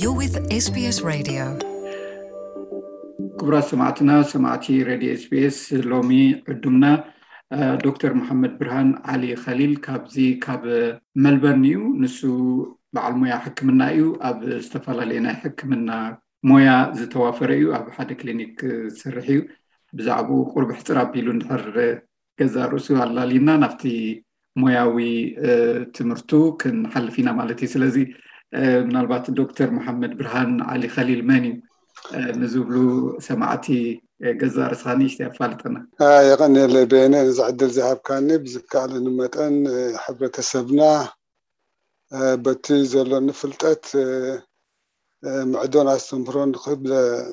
You're with SBS Radio. ክቡራት ሰማዕትና ሰማዕቲ ሬድዮ ስፔስ ሎሚ ዕዱምና ዶክተር መሓመድ ብርሃን ዓሊ ከሊል ካብዚ ካብ መልበርን እዩ ንሱ በዓል ሞያ ሕክምና እዩ ኣብ ዝተፈላለየ ናይ ሕክምና ሞያ ዝተዋፈረ እዩ ኣብ ሓደ ክሊኒክ ዝሰርሕ እዩ ብዛዕባኡ ቁርብ ሕፅር ኣቢሉ እንድሕር ገዛእ ርእሱ ኣላሊና ናብቲ ሞያዊ ትምህርቱ ክንሓልፍ ኢና ማለት እዩ ስለዚ ምናልባት ዶክተር መሓመድ ብርሃን ዓሊ ከሊል መን እዩ ንዝብሉ ሰማዕቲ ገዛእ ርስኻ ንእሽተ ኣፋልጠና የቀኒለ ቤነ ነዚ ዕድል ዝሃብካኒ ብዝከኣለኒ መጠን ሕብረተሰብና በቲ ዘሎኒ ፍልጠት ምዕዶን ኣስተምህሮን ክብለ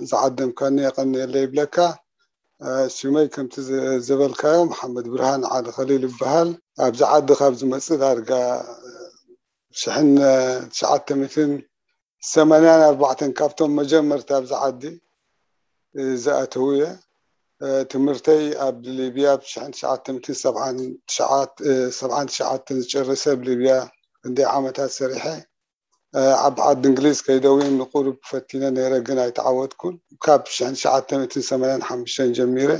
ዝዓደምካኒ የቀንየለይ ይብለካ። ሽመይ ከምቲ ዝበልካዮ መሓመድብርሃን ዓሊ ከሊል ይበሃል። ኣብዚ ዓዲ ካብ ዝመጽእ ዳርጋ ሽሕን ትሽዓተ ሚእትን ሰማንያን ኣርባዕተን ካብቶም መጀመርታ ኣብዚ ዓዲ ዝኣተዉ እየ። ትምህርተይ ኣብ ሊብያ ብ ሽሕን ትሽዓተ ሚእትን ሰብዓን ትሽዓተን ዝጨረሰ ኣብ ሊብያ ክንደይ ዓመታት ሰሪሐ። ኣብ ዓዲ እንግሊዝ ከይደ ውን ንቁሩብ ፈቲነ ነይረ ግን ኣይተዓወትኩን። ካብ ሽሕን ትሽዓተ ሚእትን ሰማንያን ሓሙሽተን ጀሚረ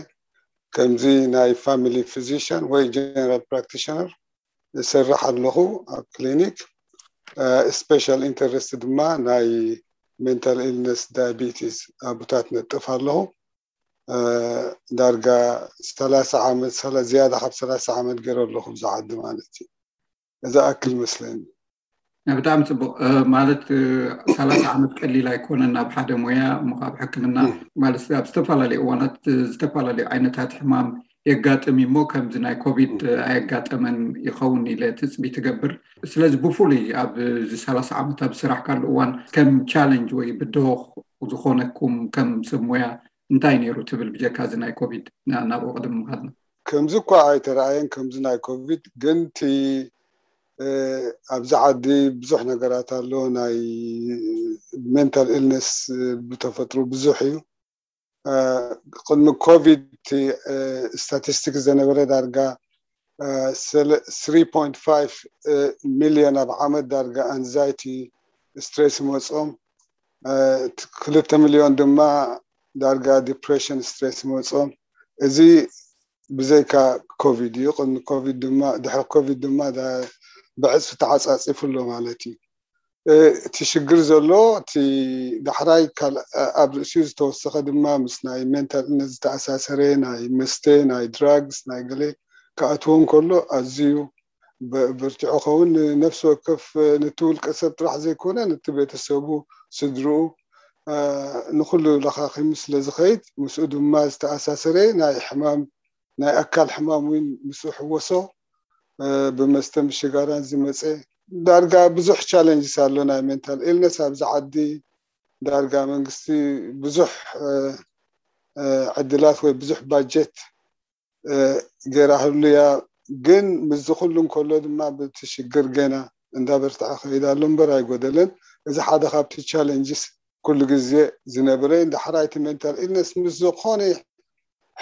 ከምዚ ናይ ፋሚሊ ፍዚሽያን ወይ ጀነራል ፕራክቲሸነር እሰርሕ ኣለኹ ኣብ ክሊኒክ። ስፔሻል ኢንተረስት ድማ ናይ ሜንታል ኢልነስ ዳያቢቲስ ኣቡታት ነጥፍ ኣለኹ። ዳርጋ ሰላሳ ዓመት ዝያዳ ካብ ሰላሳ ዓመት ገይረ ኣለኹ ኣብዚ ዓዲ ማለት እዩ። እዚ ይኣክል ይመስለኒ። ብጣዕሚ ፅቡቅ ማለት ሰላሳ ዓመት ቀሊል ኣይኮነን ኣብ ሓደ ሞያ እሞ ካብ ሕክምና ማለት ኣብ ዝተፈላለዩ እዋናት ዝተፈላለዩ ዓይነታት ሕማም የጋጥም እሞ ከምዚ ናይ ኮቪድ ኣየጋጠመን ይኸውን ኢለ ትፅቢ ትገብር ስለዚ ብፍሉይ ኣብዚ ሰላሳ ዓመት ኣብ ስራሕካሉ እዋን ከም ቻለንጅ ወይ ብድሆ ዝኾነኩም ከም ሰብ ሞያ እንታይ ነይሩ ትብል ብጀካ እዚ ናይ ኮቪድ ናብኡ ቅድሚ ምኻድና ከምዚ እኳ ኣይተረኣየን ከምዚ ናይ ኮቪድ ግን እቲ ኣብዚ ዓዲ ብዙሕ ነገራት ኣሎ ናይ ሜንታል ኢልነስ ብተፈጥሩ ብዙሕ እዩ ቅድሚ ኮቪድ ስታቲስቲክስ ዘነበረ ዳርጋ ስሪ ፖይንት ፋይፍ ሚልዮን ኣብ ዓመት ዳርጋ ኣንዛይቲ ስትሬስ ይመፆም ክልተ ሚልዮን ድማ ዳርጋ ዲፕሬሽን ስትሬስ ይመፆም እዚ ብዘይካ ኮቪድ እዩ ቅድሚ ኮቪድ ድማ ድሕሪ ኮቪድ ድማ ብዕፅፊ ተዓፃፂፉ ኣሎ ማለት እዩ። እቲ ሽግር ዘሎ እቲ ዳሕራይ ኣብ ርእሲኡ ዝተወሰኸ ድማ ምስ ናይ ሜንታል እልነስ ዝተኣሳሰረ ናይ መስተ ናይ ድራግስ ናይ ገለ ክኣትዎ እንከሎ ኣዝዩ በርቲዑ ከውን ንነፍሲ ወከፍ ነቲ ውልቀ ሰብ ጥራሕ ዘይኮነ ነቲ ቤተሰቡ ስድርኡ ንኩሉ ለኻኺሙ ስለ ዝኸይድ ምስኡ ድማ ዝተኣሳሰረ ናይ ሕማም ናይ ኣካል ሕማም እውን ምስ ዝሕወሶ ብመስተ ምስ ሽጋራን ዝመፀ ዳርጋ ብዙሕ ቻለንጅስ ኣሎ ናይ ሜንታል ኢልነስ ኣብዚ ዓዲ ዳርጋ መንግስቲ ብዙሕ ዕድላት ወይ ብዙሕ ባጀት ገይራ ህሉያ ግን ምስዚ ኩሉ እንከሎ ድማ ብቲ ሽግር ገና እንዳበርትዐ ክኸይድ ኣሎ እምበር ኣይጎደለን እዚ ሓደ ካብቲ ቻለንጅስ ኩሉ ግዜ ዝነብረ ዩ ዳሕራይ እቲ ሜንታል ኢልነስ ምስ ዝኾነ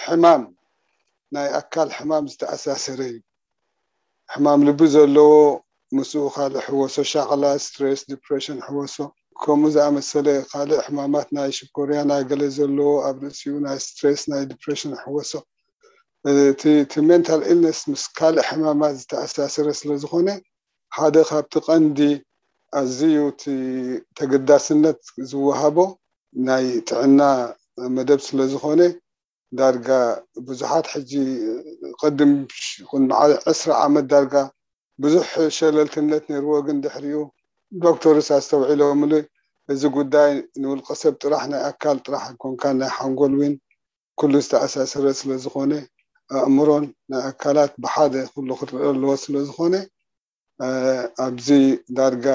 ሕማም ናይ ኣካል ሕማም ዝተኣሳሰረ ዩ ሕማም ልቢ ዘለዎ ምስኡ ካልእ ሕወሶ ሻቕላ፣ ስትሬስ፣ ዲፕረሽን፣ ሕወሶ ከምኡ ዝኣመሰለ ካልእ ሕማማት ናይ ሽኮርያ ናይ ገለ ዘለዎ ኣብ ርእሲኡ ናይ ስትሬስ ናይ ዲፕረሽን ሕወሶ እቲ እቲ ሜንታል ኢልነስ ምስ ካልእ ሕማማት ዝተኣሳሰረ ስለዝኾነ ሓደ ካብቲ ቀንዲ ኣዝዩ እቲ ተገዳስነት ዝወሃቦ ናይ ጥዕና መደብ ስለዝኾነ ዳርጋ ብዙሓት ሕጂ ቅድም ይኹን መዓስ ዕስራ ዓመት ዳርጋ ብዙሕ ሸለልትነት ነይርዎ ግን ድሕሪኡ ዶክተርስ ኣስተውዒሎምሉ እዚ ጉዳይ ንውልቀ ሰብ ጥራሕ ናይ ኣካል ጥራሕ ኣይኮንካን ናይ ሓንጎል ዊን ኩሉ ዝተኣሳሰረ ስለዝኾነ ኣእምሮን ናይ ኣካላት ብሓደ ኩሉ ክርኣ ኣለዎ ስለዝኾነ ኣብዚ ዳርጋ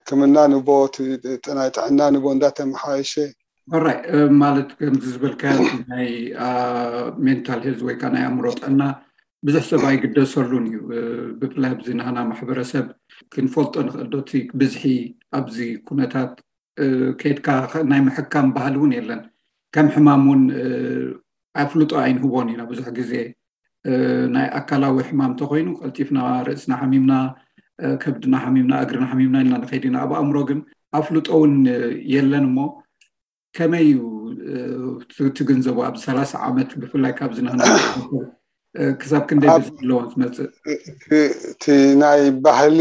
ሕክምና ንቦ ናይ ጥዕና ንቦ እንዳተመሓየሸ ኦራይ ማለት ከምዚ ዝበልካዮ ናይ ሜንታል ሄልዝ ወይ ከዓ ናይ ኣእምሮ ጥዕና ብዙሕ ሰብ ኣይግደሰሉን እዩ ብፍላይ ኣብዚ ናህና ማሕበረሰብ ክንፈልጦ ንኽእል ዶ እቲ ብዝሒ ኣብዚ ኩነታት ከይድካ ናይ ምሕካም ባህሊ እውን የለን ከም ሕማም እውን ኣፍልጦ ኣይንህቦን ኢና ብዙሕ ግዜ ናይ ኣካላዊ ሕማም እንተኮይኑ ቀልጢፍና ርእስና ሓሚምና ከብድና ሓሚምና እግርና ሓሚምና ኢልና ንከይድ ኢና ኣብ ኣእምሮ ግን ኣፍልጦ እውን የለን እሞ ከመይ እዩ ትግንዘቡ ኣብ ሰላሳ ዓመት ብፍላይ ካብ ዝናህና ክሳብ ክንደይ ብዝ ኣለዎ ትመፅእ እቲ ናይ ባህሊ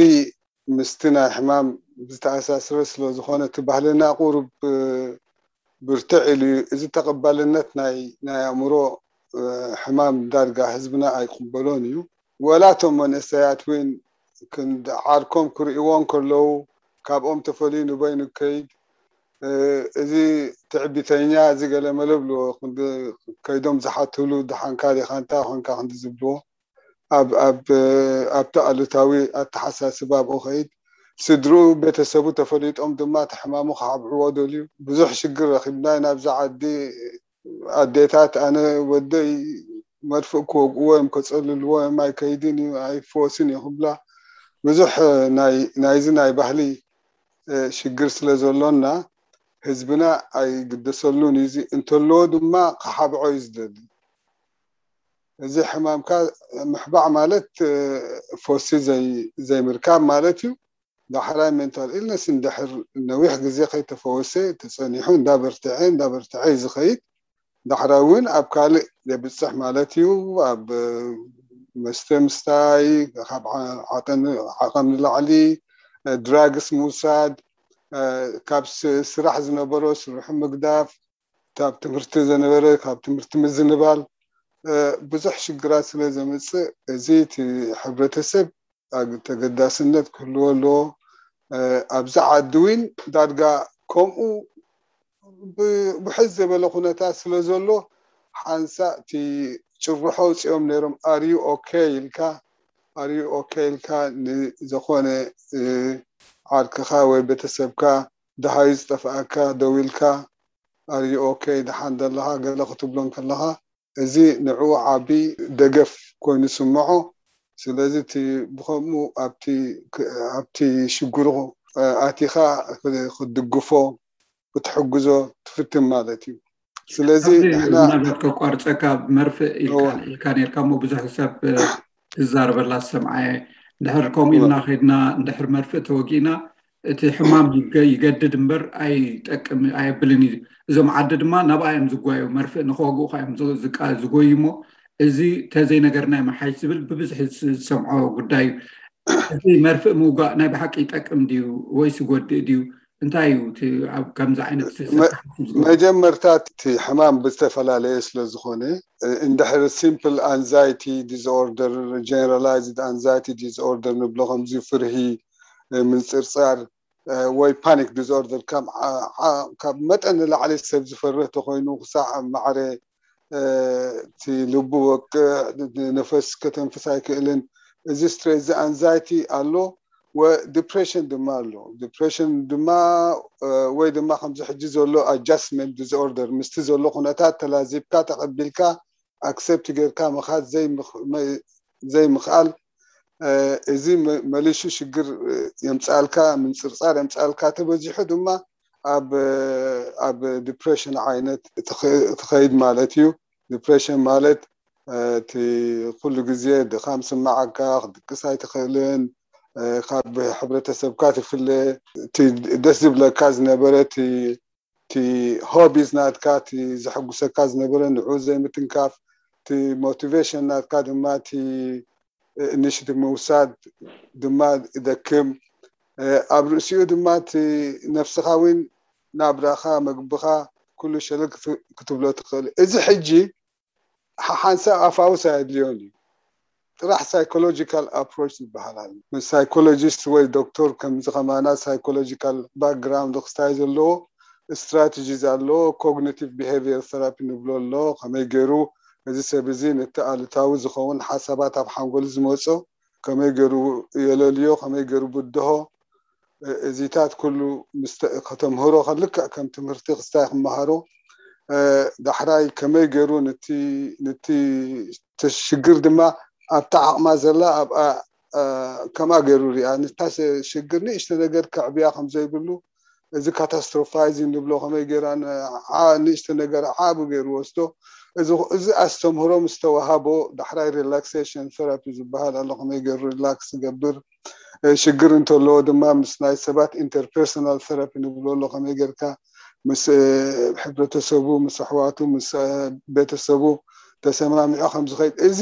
ምስቲ ናይ ሕማም ዝተኣሳስረ ስለ ዝኾነ እቲ ባህልና ቁሩብ ብርትዕ ኢሉ እዩ። እዚ ተቐባልነት ናይ ናይ ኣእምሮ ሕማም ዳርጋ ህዝብና ኣይቅበሎን እዩ። ወላ እቶም መንእሰያት እውን ክንዲ ዓርኮም ክርእይዎ እንከለዉ ካብኦም ተፈልዩ ንበይኑ ክከይድ እዚ ትዕቢተኛ እዚ ገለመለ ይብልዎ ክንዲ ከይዶም ዝሓትሉ ደሓንካ ዲኻ እንታይ ኮንካ ክንዲ ዝብልዎ። ኣብ ኣብ ኣብቲ ኣሉታዊ ኣተሓሳስባ ኣብኡ ከይድ ስድርኡ ቤተሰቡ ተፈሊጦም ድማ እቲ ሕማሙ ክሓብዕዎ ደልዩ ብዙሕ ሽግር ረኪብና ኢና ኣብዚ ዓዲ ኣዴታት ኣነ ወደይ መርፍእ ክወግእዎ እዮም ከፀልልዎ እዮም ኣይከይድን እዩ ኣይፍወስን እዩ ክብላ ብዙሕ ናይ ናይዚ ናይ ባህሊ ሽግር ስለ ዘሎና ህዝብና ኣይግደሰሉን እዩ እዚ እንተለዎ ድማ ክሓብዖ እዩ ዝደሊ። እዚ ሕማምካ ምሕባዕ ማለት ፎሲ ዘይምርካብ ማለት እዩ። ዳሕራይ ሜንታል ኢልነስ እንድሕር ነዊሕ ግዜ ከይተፈወሰ ተጸኒሑ እንዳበርተዐ እንዳበርተዐ እዩ ዝኸይድ። ዳሕራይ እውን ኣብ ካልእ የብጽሕ ማለት እዩ። ኣብ መስተ ምስታይ፣ ካብ ዓቐን ንላዕሊ ድራግስ ምውሳድ፣ ካብ ስራሕ ዝነበሮ ስርሑ ምግዳፍ፣ እቲ ኣብ ትምህርቲ ዝነበረ ካብ ትምህርቲ ምዝንባል ብዙሕ ሽግራት ስለ ዘምፅእ እዚ እቲ ሕብረተሰብ ተገዳስነት ክህልዎ ኣለዎ። ኣብዚ ዓዲ እውን ዳርጋ ከምኡ ብውሕድ ዘበለ ኩነታት ስለ ዘሎ ሓንሳእ እቲ ጭርሖ ኣውፂኦም ነይሮም Are you ok ኢልካ Are you ok ኢልካ ንዘኾነ ዓርክኻ ወይ ቤተሰብካ ደሃዩ ዝጠፍኣካ ደዊልካ Are you ok ደሓን ደለኻ ገለ ክትብሎ እንከለኻ እዚ ንዕኡ ዓቢ ደገፍ ኮይኑ ዝስምዖ ስለዚ እቲ ብኸምኡ ኣብቲ ኣብቲ ሽግሩ ኣቲኻ ክትድግፎ ክትሕግዞ ትፍትን ማለት እዩ። ስለዚ ምናልባት ከቋርፀካ መርፍእ ኢልካ ነርካ እሞ ብዙሕ ሰብ ክዛረበላ ዝሰምዓየ እንድሕር ከምኡ ኢልና ከድና እንድሕር መርፍእ ተወጊእና እቲ ሕማም ይገድድ እምበር ኣይጠቅም ኣየብልን እዩ እዞም ዓዲ ድማ ናብኣ እዮም ዝጓዩ መርፍእ ንከወግኡ ካ እዮም ዝጎዩ እሞ እዚ ተዘይ ነገር ናይ መሓሽ ዝብል ብብዝሒ ዝሰምዖ ጉዳይ እዩ እቲ መርፍእ ምውጋእ ናይ ብሓቂ ይጠቅም ድዩ ወይስ ይጎድእ ድዩ እንታይ እዩ እቲ ኣብ ከምዚ ዓይነት ሰብ መ- ክሓስብ ዝገብሮ? መጀመርታ እቲ ሕማም ብዝተፈላለየ ስለ ዝኾነ እንድሕር ሲምፕል ኣንዛይቲ ዲስኦርደር ጀነራላይዝድ ኣንዛይቲ ዲስኦርደር ንብሎ ከምዚ ፍርሂ እ፣ ምንጽርጻር እ፣ ወይ ፓኒክ ዲስኦርደር ካብ ዓ- ዓ- ካብ መጠን ንላዕሊ ሰብ ዝፈርህ ተኾይኑ ክሳዕ ማዕረ እቲ ልቡ ወቅዕ ነፈስ ከተንፍስ ኣይክእልን እዚ ስትሬስ እዚ ኣንዛይቲ ኣሎ ወዲፕሬሽን ድማ ኣሎ ዲፕሬሽን ድማ ወይ ድማ ከምዚ ሕጂ ዘሎ ኣጃስትመንት ዲስኦርደር ምስቲ ዘሎ ኩነታት ተላዚብካ ተቐቢልካ ኣክሰፕት ጌርካ ምኻድ ዘይምኽኣል እዚ መሊሹ ሽግር የምፅኣልካ ምንፅርፃር የምፅኣልካ ተበዚሑ ድማ ኣብ ኣብ ዲፕሬሽን ዓይነት ትኸይድ ማለት እዩ ዲፕሬሽን ማለት እቲ ኩሉ ግዜ ድኻም ስማዓካ ክትድቅስ ኣይትኽእልን ካብ ሕብረተሰብካ ትፍለ እቲ ደስ ዝብለካ ዝነበረ እቲ እቲ ሆቢስ ናትካ እቲ ዘሐጉሰካ ዝነበረ ንዑ ዘይምትንካፍ እቲ ሞቲቬሽን ናትካ ድማ እቲ ኢኒሽቲቭ ምውሳድ ድማ ይደክም ኣብ ርእሲኡ ድማ እቲ ነፍስኻ እውን ናብራኻ መግብኻ ኩሉ ሸለል ክትብሎ ትኽእል እያ። እዚ ሕጂ ሓሓንሳእ ኣፋውስ ኣየድልዮን እዩ ጥራሕ ሳይኮሎጂካል ኣፕሮች ዝበሃል ኣሎ። ምስ ሳይኮሎጂስት ወይ ዶክቶር ከምዚ ከማና ሳይኮሎጂካል ባክግራውንድ ክስታይ ዘለዎ ስትራትጂስ ኣሎ። ኮግኒቲቭ ቢሄቪየር ቴራፒ ንብሎ ኣሎ። ከመይ ገይሩ እዚ ሰብ እዚ ነቲ ኣሉታዊ ዝኸውን ሓሳባት ኣብ ሓንጎሉ ዝመጾ ከመይ ገሩ የለልዮ ከመይ ገሩ ብድሆ እዚታት ኩሉ ከተምህሮ ከልክዕ ከም ትምህርቲ ክስታይ ክመሃሮ ዳሕራይ ከመይ ገሩ ንቲ ሽግር ድማ ኣብታ ዓቕማ ዘላ ኣብኣ ከምኣ ገሩ ሪኣ ንታ ሽግር ንእሽተ ነገር ከዕብያ ከምዘይብሉ እዚ ካታስትሮፋይዝ እንብሎ ከመይ ጌራ ንእሽቶ ነገር ዓቢ ጌሩ ወስዶ እዚ እዚ ኣስተምህሮ ምስ ተዋሃቦ ዳሕራይ ሪላክሴሽን ቴራፒ ዝበሃል ኣሎ ከመይ ጌሩ ሪላክስ ዝገብር ሽግር እንተለዎ ድማ ምስ ናይ ሰባት ኢንተርፐርሰናል ቴራፒ ንብሎ ኣሎ ከመይ ጌርካ ምስ ሕብረተሰቡ ምስ ኣሕዋቱ ምስ ቤተሰቡ ተሰማሚዑ ከም ዝኸይድ እዚ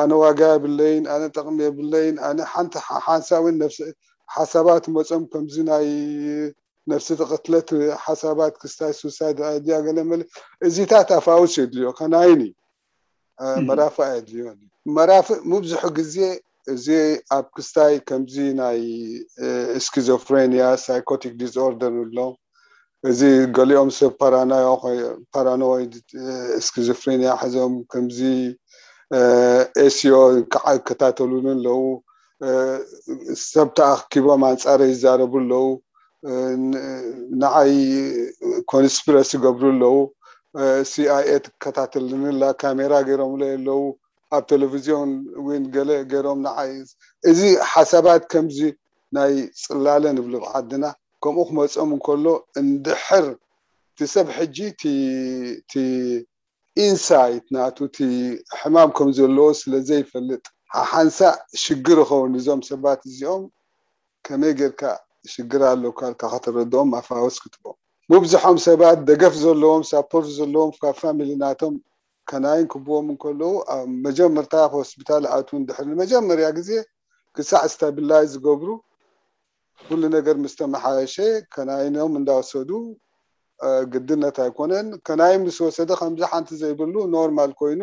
ኣነ ዋጋ የብለይን፣ ኣነ ጠቕሚ የብለይን፣ ኣነ ሓንቲ ሓንሳብን ነብሰ ሓሳባት መጾም ከምዚ ናይ ነፍስቲ ቅትለት ሓሳባት ክስታይ Suicidal Idea ገለ መለ እዚታት ኣፋውስ የድልዮ ከናይን እዩ መራፍእ ኣየድልዮን እዩ። መራፍእ ሙብዝሑ ግዜ እዚ ኣብ ክስታይ ከምዚ ናይ Schizophrenia Psychotic Disorder ንብሎ እዚ ገሊኦም ሰብ ፓራኖይድ እስኪዞፍሬንያ ሕዞም ከምዚ ኤስዮ ክዓ ይከታተሉኒ ኣለዉ ሰብ ተኣኪቦም ኣንጻረይ ይዛረቡ ኣለዉ ንዓይ ኮንስፕረሲ ይገብሩ ኣለዉ ሲኣይኤ ትከታተለኒ ኣላ ካሜራ ጌሮምለይ ኣለዉ ኣብ ተለቭዝዮን ዊን ገለ ጌሮም ንዓይ እዚ ሓሳባት ከምዚ ናይ ጽላለ ንብሎ ብ ዓድና ከምኡ ክመጾም እንከሎ እንድሕር እቲ ሰብ ሕጂ እቲ እቲ ኢንሳይት ናቱ እቲ ሕማም ከም ዘለዎ ስለ ዘይፈልጥ ሓሓንሳእ ሽግር ይኸውን ንዞም ሰባት እዚኦም ከመይ ጌርካ ሽግር ኣሎካ እልካ ከተረድኦም ኣፋወስ ክትቦም ሙብዝሖም ሰባት ደገፍ ዘለዎም ሳፖርት ዘለዎም ካብ ፋሚሊ ናቶም ከናይን ክብዎም እንከለዉ ኣብ መጀመርታ ሆስፒታል ኣትውን ድሕሪ ንመጀመርያ ግዜ ክሳዕ ስታቢላይዝ ዝገብሩ ኩሉ ነገር ምስ ተመሓየሸ ከናይኖም እንዳወሰዱ ግድነት ኣይኮነን ከናይን ምስ ወሰደ ከምዚ ሓንቲ ዘይብሉ ኖርማል ኮይኑ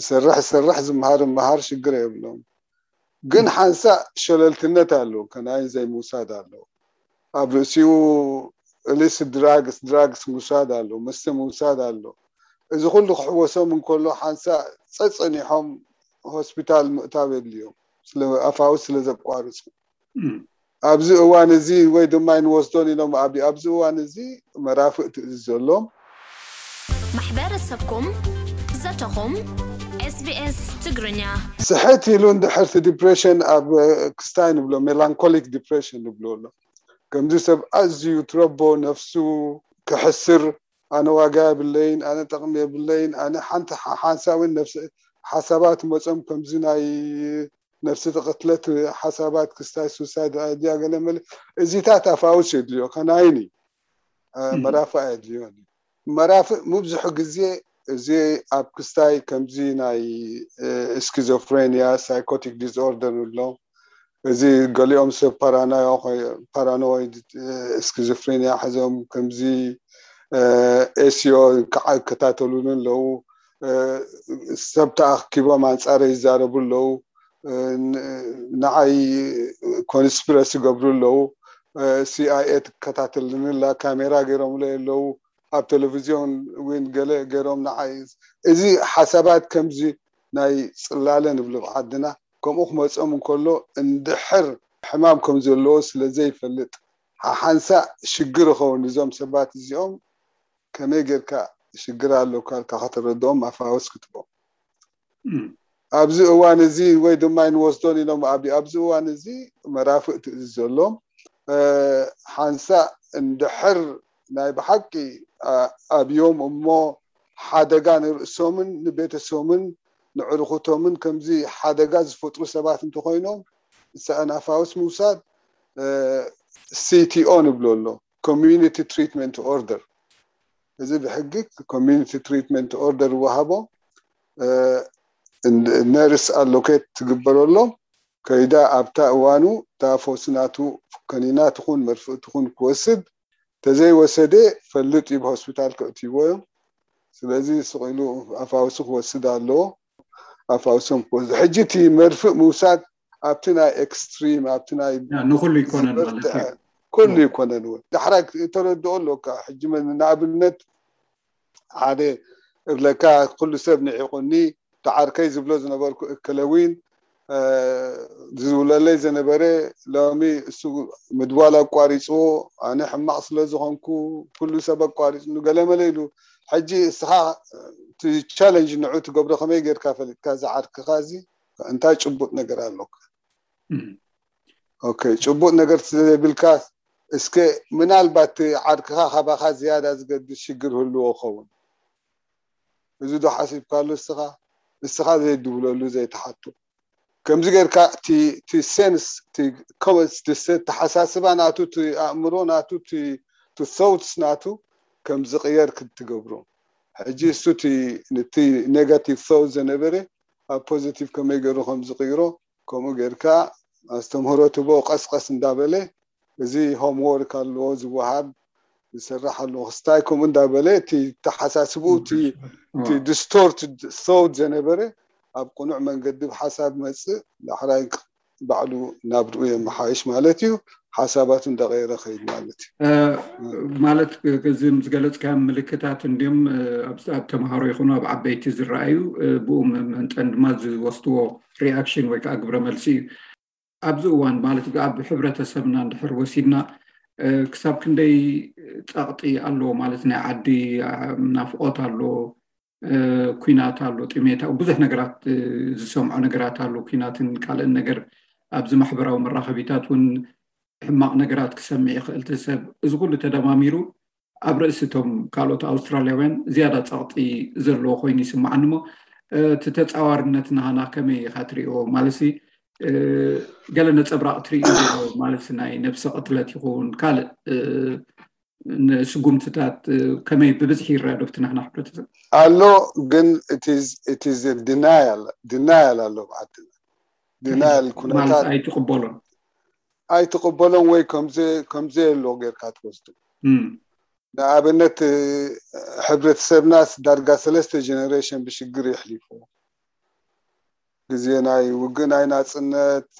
ዝሰርሕ ይሰርሕ ዝምሃር ይምሃር ሽግር የብሉን። ግን ሓንሳእ ሸለልትነት ኣሎ ከናይን ዘይምውሳድ ኣሎ ኣብ ርእሲኡ እልስ ድራግስ ድራግስ ምውሳድ ኣሎ መስተ ምውሳድ ኣሎ እዚ ኩሉ ክሕወሶም እንከሎ ሓንሳእ ጸጸኒሖም ሆስፒታል ምእታው የድልዮም ስለ ኣፋውስ ስለ ዘቋርጹ ኣብዚ እዋን እዚ ወይ ድማ ኣይንወስዶን ኢሎም ኣብ ኣብዚ እዋን እዚ መራፍእቲ እዚ ዘሎም። ማሕበረሰብኩም ዘተኹም SBS ትግርኛ። ስሕት ኢሉ እንድሕር እቲ ዲፕሬሽን ኣብ ክስታይ ንብሎ ሜላንኮሊክ ዲፕሬሽን ንብሎ ኣሎ ከምዚ ሰብ ኣዝዩ ትረቦ ነፍሱ ክሕስር ኣነ ዋጋ የብለይን፣ ኣነ ጠቕሚ የብለይን፣ ኣነ ሓንቲ ሓንሳብን ነብሰ ሓሳባት መጾም ከምዚ ናይ ነብስቲ ቅትለት ሓሳባት ክስታይ Suicide Idea ገለ መለ እዚታት ኣፋውስ የድልዮ ከናይን እዩ መራፍእ ኣየድልዮን እዩ። መራፍእ ሙብዝሑ ግዜ እዚ ኣብ ክስታይ ከምዚ ናይ Schizophrenia፣ Psychotic Disorder ንብሎም እዚ ገሊኦም ሰብ ፓራኖይድ ስኪዞፍሬንያ ሕዞም ከምዚ ኤስዮ ክዓ ይከታተሉኒ ኣለዉ ሰብ ተኣኪቦም ኣንጻረይ ይዛረቡ ኣለዉ ንዓይ ኮንስፕረሲ ይገብሩ ኣለዉ ሲኣይኤ ትከታተለኒ ኣላ ካሜራ ገይሮምለይ ኣለዉ ኣብ ቴሌቭዝዮን ዊን ገለ ገይሮም ንዓይ እዚ ሓሳባት ከምዚ ናይ ጽላለ ንብሎ ብ ዓድና ከምኡ ክመጾም እንከሎ እንድሕር ሕማም ከም ዘለዎ ስለ ዘይፈልጥ ሓሓንሳእ ሽግር ይኸውን እዞም ሰባት እዚኦም ከመይ ጌርካ ሽግር ኣሎካ እልካ ከተረድኦም ኣፋወስ ክትቦም ኣብዚ እዋን እዚ ወይ ድማ ኣይንወስዶን ኢሎም ኣብ ኣብዚ እዋን እዚ መራፍእቲ እዚ ዘሎም ሓንሳእ እንድሕር ናይ ብሓቂ ኣብዮም እሞ ሓደጋ ንርእሶምን ንቤተሶምን ንዕርኹቶምን ከምዚ ሓደጋ ዝፈጥሩ ሰባት እንተኾይኖም ሰኣናፋውስ ምውሳድ CTO ንብሎ ኣሎ Community Treatment Order እዚ ብሕጊ Community Treatment Order ይወሃቦም ነርስ ኣሎኬት ትግበረሎም ከይዳ ኣብታ እዋኑ እታ ፈውሲ ናቱ ከኒና ትኹን መርፍእ ትኹን ክወስድ ተዘይወሰደ ፈልጥ ኢብ ሆስፒታል ከእትይዎ እዮም ስለዚ ስቅ ኢሉ ኣፋውሲ ክወስድ ኣለዎ ኣፋውሶም ክወስድ ሕጂ እቲ መርፍእ ምውሳድ ኣብቲ ናይ ኤክስትሪም ኣብቲ ናይ ንኩሉ ኣይኮነን ዝበርትዐ ኩሉ ኣይኮነን ዳሕራይ ተረድኦ ኣሎካ ሕጂ ንኣብነት ሓደ እብለካ ኩሉ ሰብ ንዒቁኒ ዳዓርከይ ዝብሎ ዝነበርኩ እከለ ዊን ዝብለለይ ዘነበረ ሎሚ እሱ ምድዋል ኣቋሪጽዎ ኣነ ሕማቅ ስለ ዝኮንኩ ኩሉ ሰብ ኣቋሪጽኑ ገለ መለ ኢሉ ሕጂ እስካ እቲ ቻለንጅ ንዑ ትገብሮ ከመይ ገርካ ፈሊጥካ እዚ ዓርክካ እዚ እንታይ ጭቡጥ ነገር ኣሎካ። ኦከይ ጭቡጥ ነገር ስለዘይብልካ እስከ ምናልባት እቲ ዓርክኻ ካባኻ ዝያዳ ዝገድስ ሽግር ህልዎ ይኸውን እዚ ዶ ሓሲብካሉ ንስኻ ንስኻ ዘይድውለሉ ዘይትሓቱ ከምዚ ጌርካ እቲ እቲ ሴንስ እቲ ኮመንስ እቲ ኣተሓሳስባ ናቱ እቲ ኣእምሮ ናቱ እቲ እቲ ቶትስ ናቱ ከም ዝቕየር ክትገብሮ ሕጂ እሱ እቲ ንቲ ኔጋቲቭ ቶት ዘነበረ ኣብ ፖዘቲቭ ከመይ ጌሩ ከም ዝቕይሮ ከምኡ ጌርካ ኣስተምህሮ ትቦ ቀስቀስ እንዳበለ እዚ ሆም ዎርክ ኣለዎ ዝወሃብ ዝስራሕ ኣለዎ ክስታይ ከምኡ እንዳበለ እቲ ተሓሳስብኡ እቲ እቲ ዲስቶርት ሶውት ዘነበረ ኣብ ቅኑዕ መንገዲ ብሓሳብ መጽእ ዳሕራይ ባዕሉ ናብርኡ የመሓይሽ ማለት እዩ ሓሳባቱ እንዳቀየረ ከይድ ማለት እዩ ማለት እዚም ዝገለፅካዮ ምልክታት እንዲም ኣብ ተምሃሮ ይኹኑ ኣብ ዓበይቲ ዝረኣዩ ብኡ መጠን ድማ ዝወስድዎ ሪኣክሽን ወይ ከዓ ግብረ መልሲ እዩ ኣብዚ እዋን ማለት ዩ ኣብ ሕብረተሰብና እንድሕር ወሲድና ክሳብ ክንደይ ፀቕጢ ኣሎ ማለት ናይ ዓዲ ናፍቆት ኣሎ ኩናት ኣሎ ጥሜታ ብዙሕ ነገራት ዝሰምዖ ነገራት ኣሎ ኩናትን ካልእን ነገር ኣብዚ ማሕበራዊ መራኸቢታት እውን ሕማቕ ነገራት ክሰምዕ ይኽእል ሰብ እዚ ኩሉ ተደማሚሩ ኣብ ርእሲ እቶም ካልኦት ኣውስትራልያውያን ዝያዳ ጸቕጢ ዘለዎ ኮይኑ ይስምዓኒ እሞ እቲ ተፃዋርነት ናሃና ከመይ ኢኻ ትሪእዎ ማለት ገለ ነፀብራቕ ትርኢ ማለት ናይ ነብሰ ቅትለት ይኹን ካልእ ንስጉምትታት ከመይ ብብዝሒ ይረአ ዶ ብቲ ናህና ሕብረተሰብ ኣሎ ግን እቲ ድናያል ድናያል ኣሎ ብዓድና ድናያል ኩነታት ኣይትቕበሎን ኣይትቕበሎን ወይ ከምዘየሎ ጌርካ ትወስዱ። ንኣብነት ሕብረተሰብናስ ዳርጋ ሰለስተ ጀነሬሽን ብሽግር የሕሊፉ። ግዜ ናይ ውግእ ናይ ናጽነት፣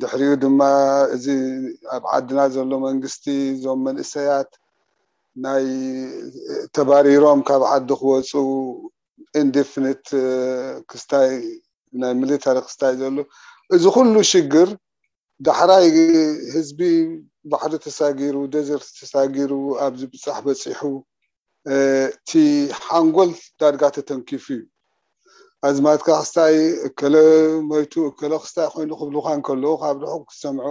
ድሕሪኡ ድማ እዚ ኣብ ዓድና ዘሎ መንግስቲ እዞም መንእሰያት ናይ ተባሪሮም ካብ ዓዲ ክወጹ ኢንዲፍኒት ክስታይ ናይ ሚሊታሪ ክስታይ ዘሎ እዚ ኩሉ ሽግር ዳሕራይ ህዝቢ ባሕሪ ተሳጊሩ ደዘርቲ ተሳጊሩ ኣብ ዝብጻሕ በጺሑ እቲ ሓንጎል ዳርጋ ተተንኪፉ እዩ። ኣዝማድካ ክስታይ እከለ ሞይቱ እከለ ክስታይ ኮይኑ ክብሉኻ እንከለዉ ካብ ርሑቕ ክትሰምዖ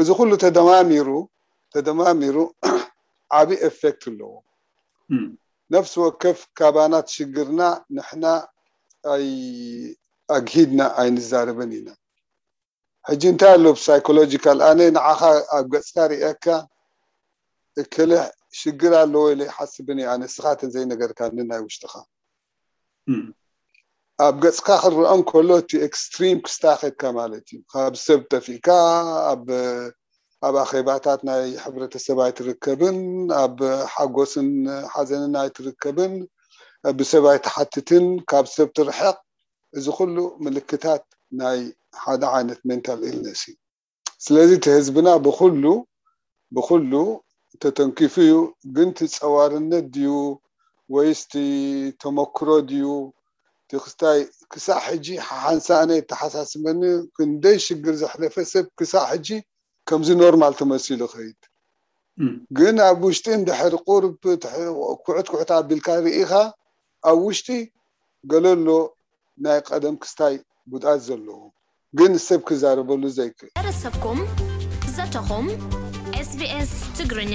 እዚ ኩሉ ተደማሚሩ ተደማሚሩ ዓቢ ኤፌክት ኣለዎ። ነፍሲ ወከፍ ካባና እቲ ሽግርና ንሕና ኣይ ኣግሂድና ኣይንዛረብን ኢና። ሕጂ እንታይ ኣሎ ብሳይኮሎጂካል ኣነ ንዓኻ ኣብ ገጽካ ሪኤካ እከለ ሽግር ኣለዎ ኢለ ኣይሓስብን እየ ኣነ እስኻ ተዘይነገርካኒ ናይ ውሽጥኻ ኣብ ገጽካ ክረኦ እንከሎ እቲ ኤክስትሪም ክስታ ከድካ ማለት እዩ ካብ ሰብ ጠፊእካ ኣብ ኣብ ኣኼባታት ናይ ሕብረተሰብ ኣይትርከብን ኣብ ሓጎስን ሓዘንን ኣይትርከብን ብሰብ ኣይትሓትትን ካብ ሰብ ትርሕቕ እዚ ኩሉ ምልክታት ናይ ሓደ ዓይነት ሜንታል ኢልነስ እዩ። ስለዚ እቲ ህዝብና ብኹሉ ብኹሉ ተተንኪፉ እዩ፣ ግን እቲ ጸዋርነት ድዩ ወይስ እቲ ተመክሮ ድዩ እቲ ክስታይ ክሳዕ ሕጂ ሓሓንሳእ ኣነ የተሓሳስበኒ ክንደይ ሽግር ዘሕለፈ ሰብ ክሳዕ ሕጂ ከምዚ ኖርማል ተመሲሉ ይኸይድ ግን ኣብ ውሽጢ እንድሕር ቁርብ ኩዕት ኩዕት ኣቢልካ ርኢኻ ኣብ ውሽጢ ገለ ኣሎ ናይ ቐደም ክስታይ ጉድኣት ዘለዎ ግን ሰብ ክዛረበሉ ዘይክእል። ሕብረተሰብኩም ዘተኹም SBS ትግርኛ።